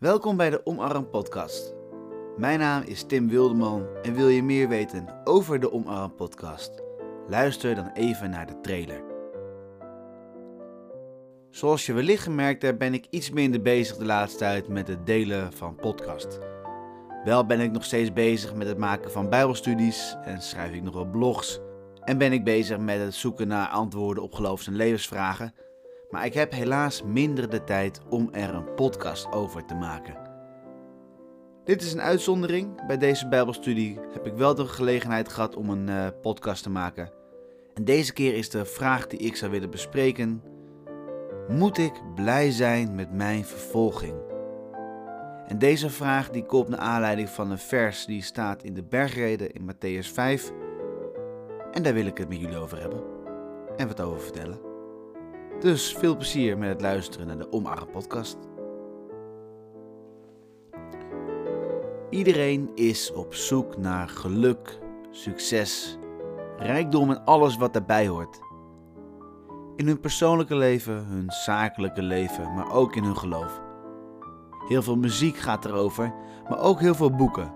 Welkom bij de Omarm Podcast. Mijn naam is Tim Wildeman en wil je meer weten over de Omarm Podcast? Luister dan even naar de trailer. Zoals je wellicht gemerkt hebt, ben ik iets minder bezig de laatste tijd met het delen van podcast. Wel ben ik nog steeds bezig met het maken van Bijbelstudies en schrijf ik nog wel blogs. En ben ik bezig met het zoeken naar antwoorden op geloofs- en levensvragen maar ik heb helaas minder de tijd om er een podcast over te maken. Dit is een uitzondering. Bij deze Bijbelstudie heb ik wel de gelegenheid gehad om een uh, podcast te maken. En deze keer is de vraag die ik zou willen bespreken: Moet ik blij zijn met mijn vervolging? En deze vraag die komt naar aanleiding van een vers die staat in de bergreden in Matthäus 5. En daar wil ik het met jullie over hebben en wat over vertellen. Dus veel plezier met het luisteren naar de Omarm podcast. Iedereen is op zoek naar geluk, succes, rijkdom en alles wat daarbij hoort. In hun persoonlijke leven, hun zakelijke leven, maar ook in hun geloof. Heel veel muziek gaat erover, maar ook heel veel boeken.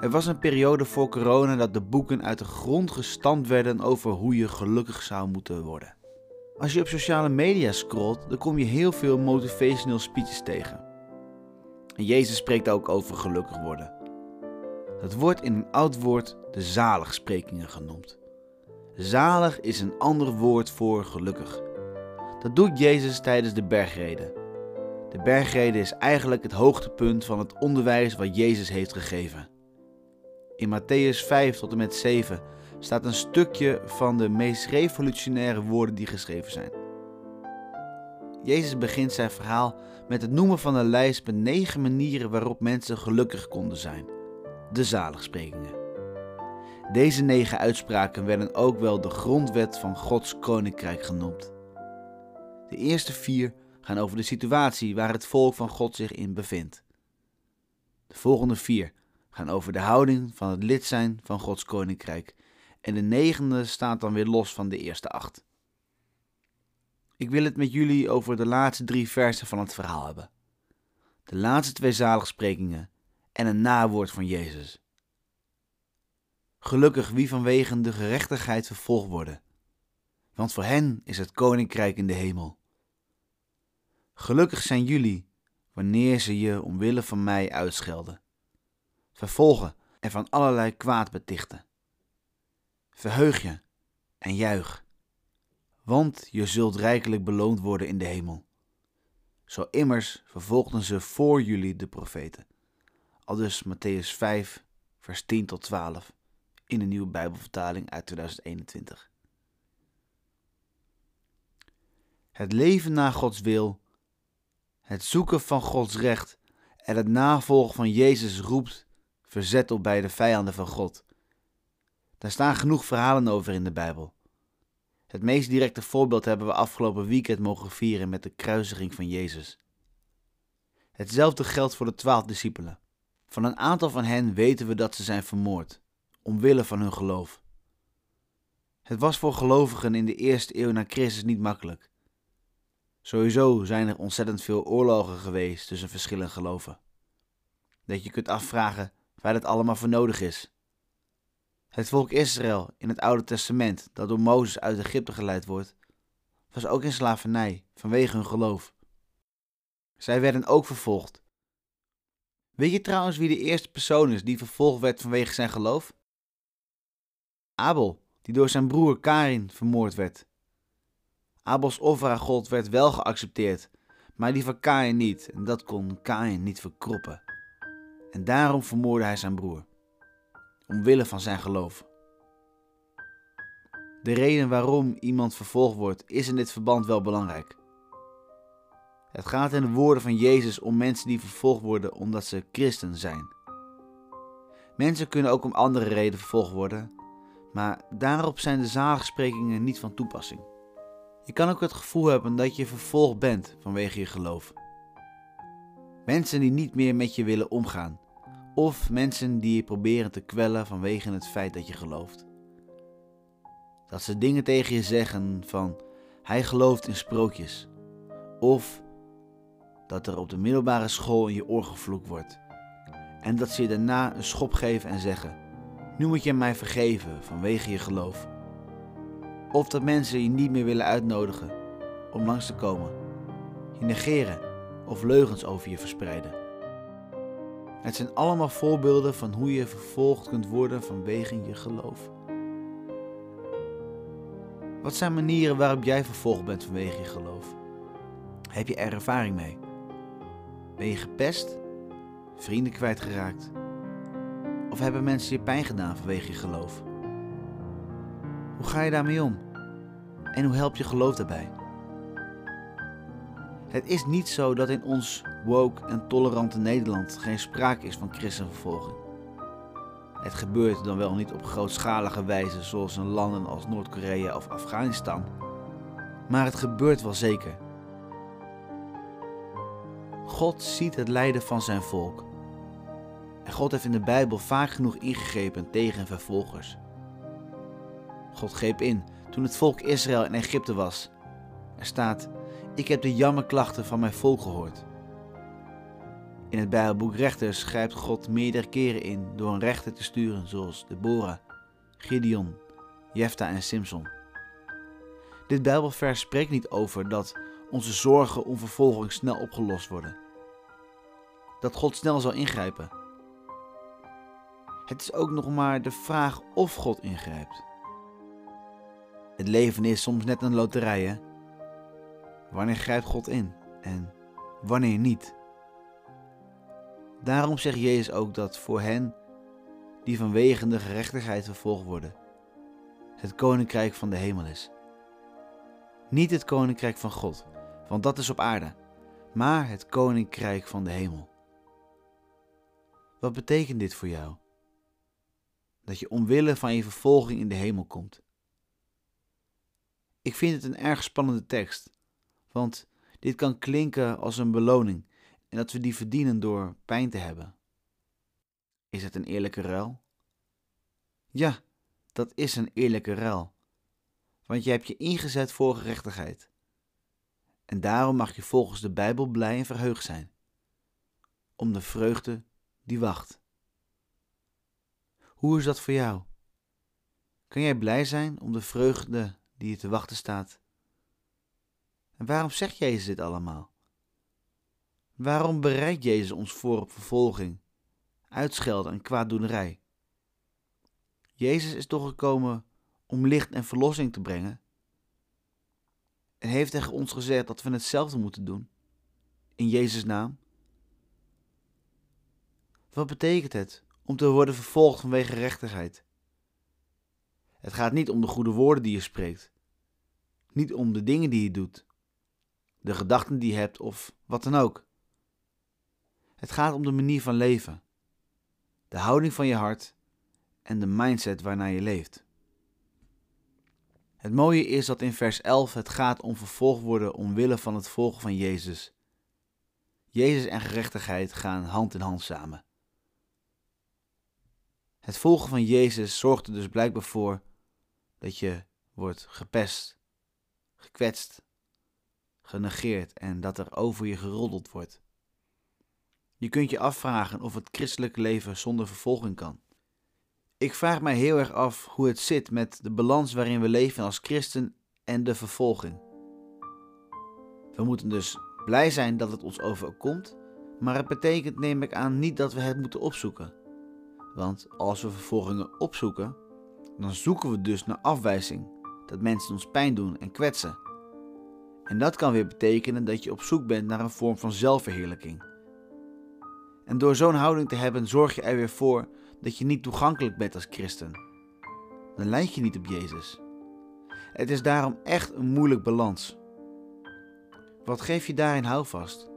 Er was een periode voor corona dat de boeken uit de grond gestampt werden over hoe je gelukkig zou moeten worden. Als je op sociale media scrolt, dan kom je heel veel motivational speeches tegen. En Jezus spreekt ook over gelukkig worden. Dat wordt in een oud woord de zaligsprekingen genoemd. Zalig is een ander woord voor gelukkig. Dat doet Jezus tijdens de bergreden. De bergreden is eigenlijk het hoogtepunt van het onderwijs wat Jezus heeft gegeven. In Matthäus 5 tot en met 7 staat een stukje van de meest revolutionaire woorden die geschreven zijn. Jezus begint zijn verhaal met het noemen van een lijst met negen manieren waarop mensen gelukkig konden zijn. De zaligsprekingen. Deze negen uitspraken werden ook wel de grondwet van Gods koninkrijk genoemd. De eerste vier gaan over de situatie waar het volk van God zich in bevindt. De volgende vier gaan over de houding van het lid zijn van Gods koninkrijk en de negende staat dan weer los van de eerste acht. Ik wil het met jullie over de laatste drie versen van het verhaal hebben. De laatste twee zaligsprekingen en een nawoord van Jezus. Gelukkig wie vanwege de gerechtigheid vervolgd worden, want voor hen is het koninkrijk in de hemel. Gelukkig zijn jullie wanneer ze je omwille van mij uitschelden, vervolgen en van allerlei kwaad betichten. Verheug je en juich, want je zult rijkelijk beloond worden in de hemel. Zo immers vervolgden ze voor jullie de profeten. Al dus Matthäus 5, vers 10 tot 12 in de nieuwe Bijbelvertaling uit 2021. Het leven naar Gods wil, het zoeken van Gods recht en het navolgen van Jezus roept verzet op bij de vijanden van God daar staan genoeg verhalen over in de Bijbel. Het meest directe voorbeeld hebben we afgelopen weekend mogen vieren met de kruisiging van Jezus. Hetzelfde geldt voor de twaalf discipelen. Van een aantal van hen weten we dat ze zijn vermoord, omwille van hun geloof. Het was voor gelovigen in de eerste eeuw na Christus niet makkelijk. Sowieso zijn er ontzettend veel oorlogen geweest tussen verschillende geloven. Dat je kunt afvragen waar dat allemaal voor nodig is. Het volk Israël in het Oude Testament, dat door Mozes uit Egypte geleid wordt, was ook in slavernij vanwege hun geloof. Zij werden ook vervolgd. Weet je trouwens wie de eerste persoon is die vervolgd werd vanwege zijn geloof? Abel, die door zijn broer Karin vermoord werd. Abels offer aan God werd wel geaccepteerd, maar die van Kain niet, en dat kon Kain niet verkroppen. En daarom vermoordde hij zijn broer omwille van zijn geloof. De reden waarom iemand vervolgd wordt is in dit verband wel belangrijk. Het gaat in de woorden van Jezus om mensen die vervolgd worden omdat ze christen zijn. Mensen kunnen ook om andere redenen vervolgd worden, maar daarop zijn de zaligsprekingen niet van toepassing. Je kan ook het gevoel hebben dat je vervolgd bent vanwege je geloof. Mensen die niet meer met je willen omgaan, of mensen die je proberen te kwellen vanwege het feit dat je gelooft. Dat ze dingen tegen je zeggen van hij gelooft in sprookjes. Of dat er op de middelbare school in je oor gevloekt wordt. En dat ze je daarna een schop geven en zeggen: Nu moet je mij vergeven vanwege je geloof. Of dat mensen je niet meer willen uitnodigen om langs te komen, je negeren of leugens over je verspreiden. Het zijn allemaal voorbeelden van hoe je vervolgd kunt worden vanwege je geloof. Wat zijn manieren waarop jij vervolgd bent vanwege je geloof? Heb je er ervaring mee? Ben je gepest? Vrienden kwijtgeraakt? Of hebben mensen je pijn gedaan vanwege je geloof? Hoe ga je daarmee om? En hoe helpt je geloof daarbij? Het is niet zo dat in ons woke en tolerante Nederland geen sprake is van christenvervolging. Het gebeurt dan wel niet op grootschalige wijze zoals in landen als Noord-Korea of Afghanistan, maar het gebeurt wel zeker. God ziet het lijden van zijn volk. En God heeft in de Bijbel vaak genoeg ingegrepen tegen vervolgers. God greep in toen het volk Israël in Egypte was. Er staat: Ik heb de jammerklachten van mijn volk gehoord. In het Bijbelboek Rechters grijpt God meerdere keren in door een rechter te sturen, zoals Deborah, Gideon, Jefta en Simson. Dit Bijbelvers spreekt niet over dat onze zorgen om vervolging snel opgelost worden. Dat God snel zal ingrijpen. Het is ook nog maar de vraag of God ingrijpt. Het leven is soms net een loterij, hè? Wanneer grijpt God in en wanneer niet? Daarom zegt Jezus ook dat voor hen die vanwege de gerechtigheid vervolgd worden, het koninkrijk van de hemel is. Niet het koninkrijk van God, want dat is op aarde, maar het koninkrijk van de hemel. Wat betekent dit voor jou? Dat je omwille van je vervolging in de hemel komt. Ik vind het een erg spannende tekst, want dit kan klinken als een beloning en dat we die verdienen door pijn te hebben. Is het een eerlijke ruil? Ja, dat is een eerlijke ruil, want je hebt je ingezet voor gerechtigheid. En daarom mag je volgens de Bijbel blij en verheugd zijn, om de vreugde die wacht. Hoe is dat voor jou? Kan jij blij zijn om de vreugde die je te wachten staat? En waarom zegt Jezus dit allemaal? Waarom bereidt Jezus ons voor op vervolging, uitschelden en kwaaddoenerij? Jezus is toch gekomen om licht en verlossing te brengen? En heeft tegen ons gezegd dat we hetzelfde moeten doen? In Jezus' naam? Wat betekent het om te worden vervolgd vanwege rechtigheid? Het gaat niet om de goede woorden die je spreekt, niet om de dingen die je doet, de gedachten die je hebt of wat dan ook. Het gaat om de manier van leven, de houding van je hart en de mindset waarnaar je leeft. Het mooie is dat in vers 11 het gaat om vervolgd worden omwille van het volgen van Jezus. Jezus en gerechtigheid gaan hand in hand samen. Het volgen van Jezus zorgt er dus blijkbaar voor dat je wordt gepest, gekwetst, genegeerd en dat er over je geroddeld wordt. Je kunt je afvragen of het christelijke leven zonder vervolging kan. Ik vraag mij heel erg af hoe het zit met de balans waarin we leven als christen en de vervolging. We moeten dus blij zijn dat het ons overkomt, maar het betekent, neem ik aan, niet dat we het moeten opzoeken. Want als we vervolgingen opzoeken, dan zoeken we dus naar afwijzing, dat mensen ons pijn doen en kwetsen. En dat kan weer betekenen dat je op zoek bent naar een vorm van zelfverheerlijking. En door zo'n houding te hebben, zorg je er weer voor dat je niet toegankelijk bent als christen. Dan lijk je niet op Jezus. Het is daarom echt een moeilijk balans. Wat geef je daarin houvast?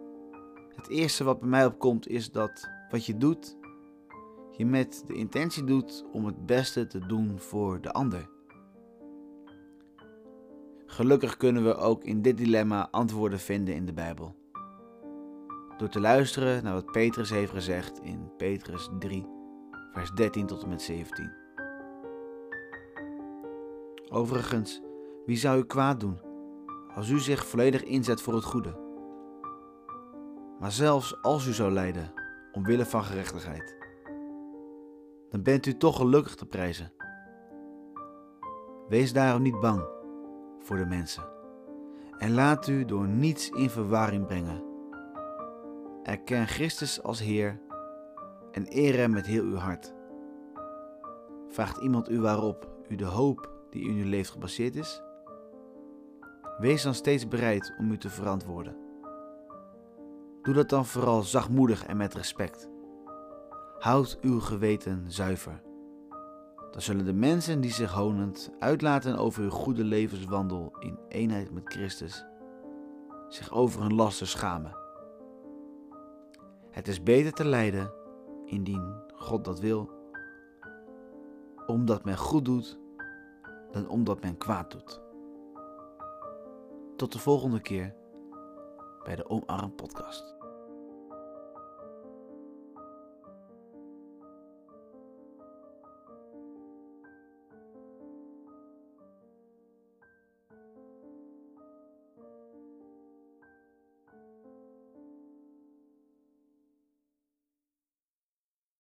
Het eerste wat bij mij opkomt is dat wat je doet, je met de intentie doet om het beste te doen voor de ander. Gelukkig kunnen we ook in dit dilemma antwoorden vinden in de Bijbel door te luisteren naar wat Petrus heeft gezegd in Petrus 3, vers 13 tot en met 17. Overigens, wie zou u kwaad doen als u zich volledig inzet voor het goede? Maar zelfs als u zou lijden omwille van gerechtigheid, dan bent u toch gelukkig te prijzen. Wees daarom niet bang voor de mensen en laat u door niets in verwarring brengen. Erken Christus als Heer en eer Hem met heel uw hart. Vraagt iemand u waarop u de hoop die in uw leven gebaseerd is? Wees dan steeds bereid om u te verantwoorden. Doe dat dan vooral zachtmoedig en met respect. Houd uw geweten zuiver. Dan zullen de mensen die zich honend uitlaten over uw goede levenswandel in eenheid met Christus zich over hun lasten schamen. Het is beter te lijden, indien God dat wil, omdat men goed doet dan omdat men kwaad doet. Tot de volgende keer bij de Omarm Podcast.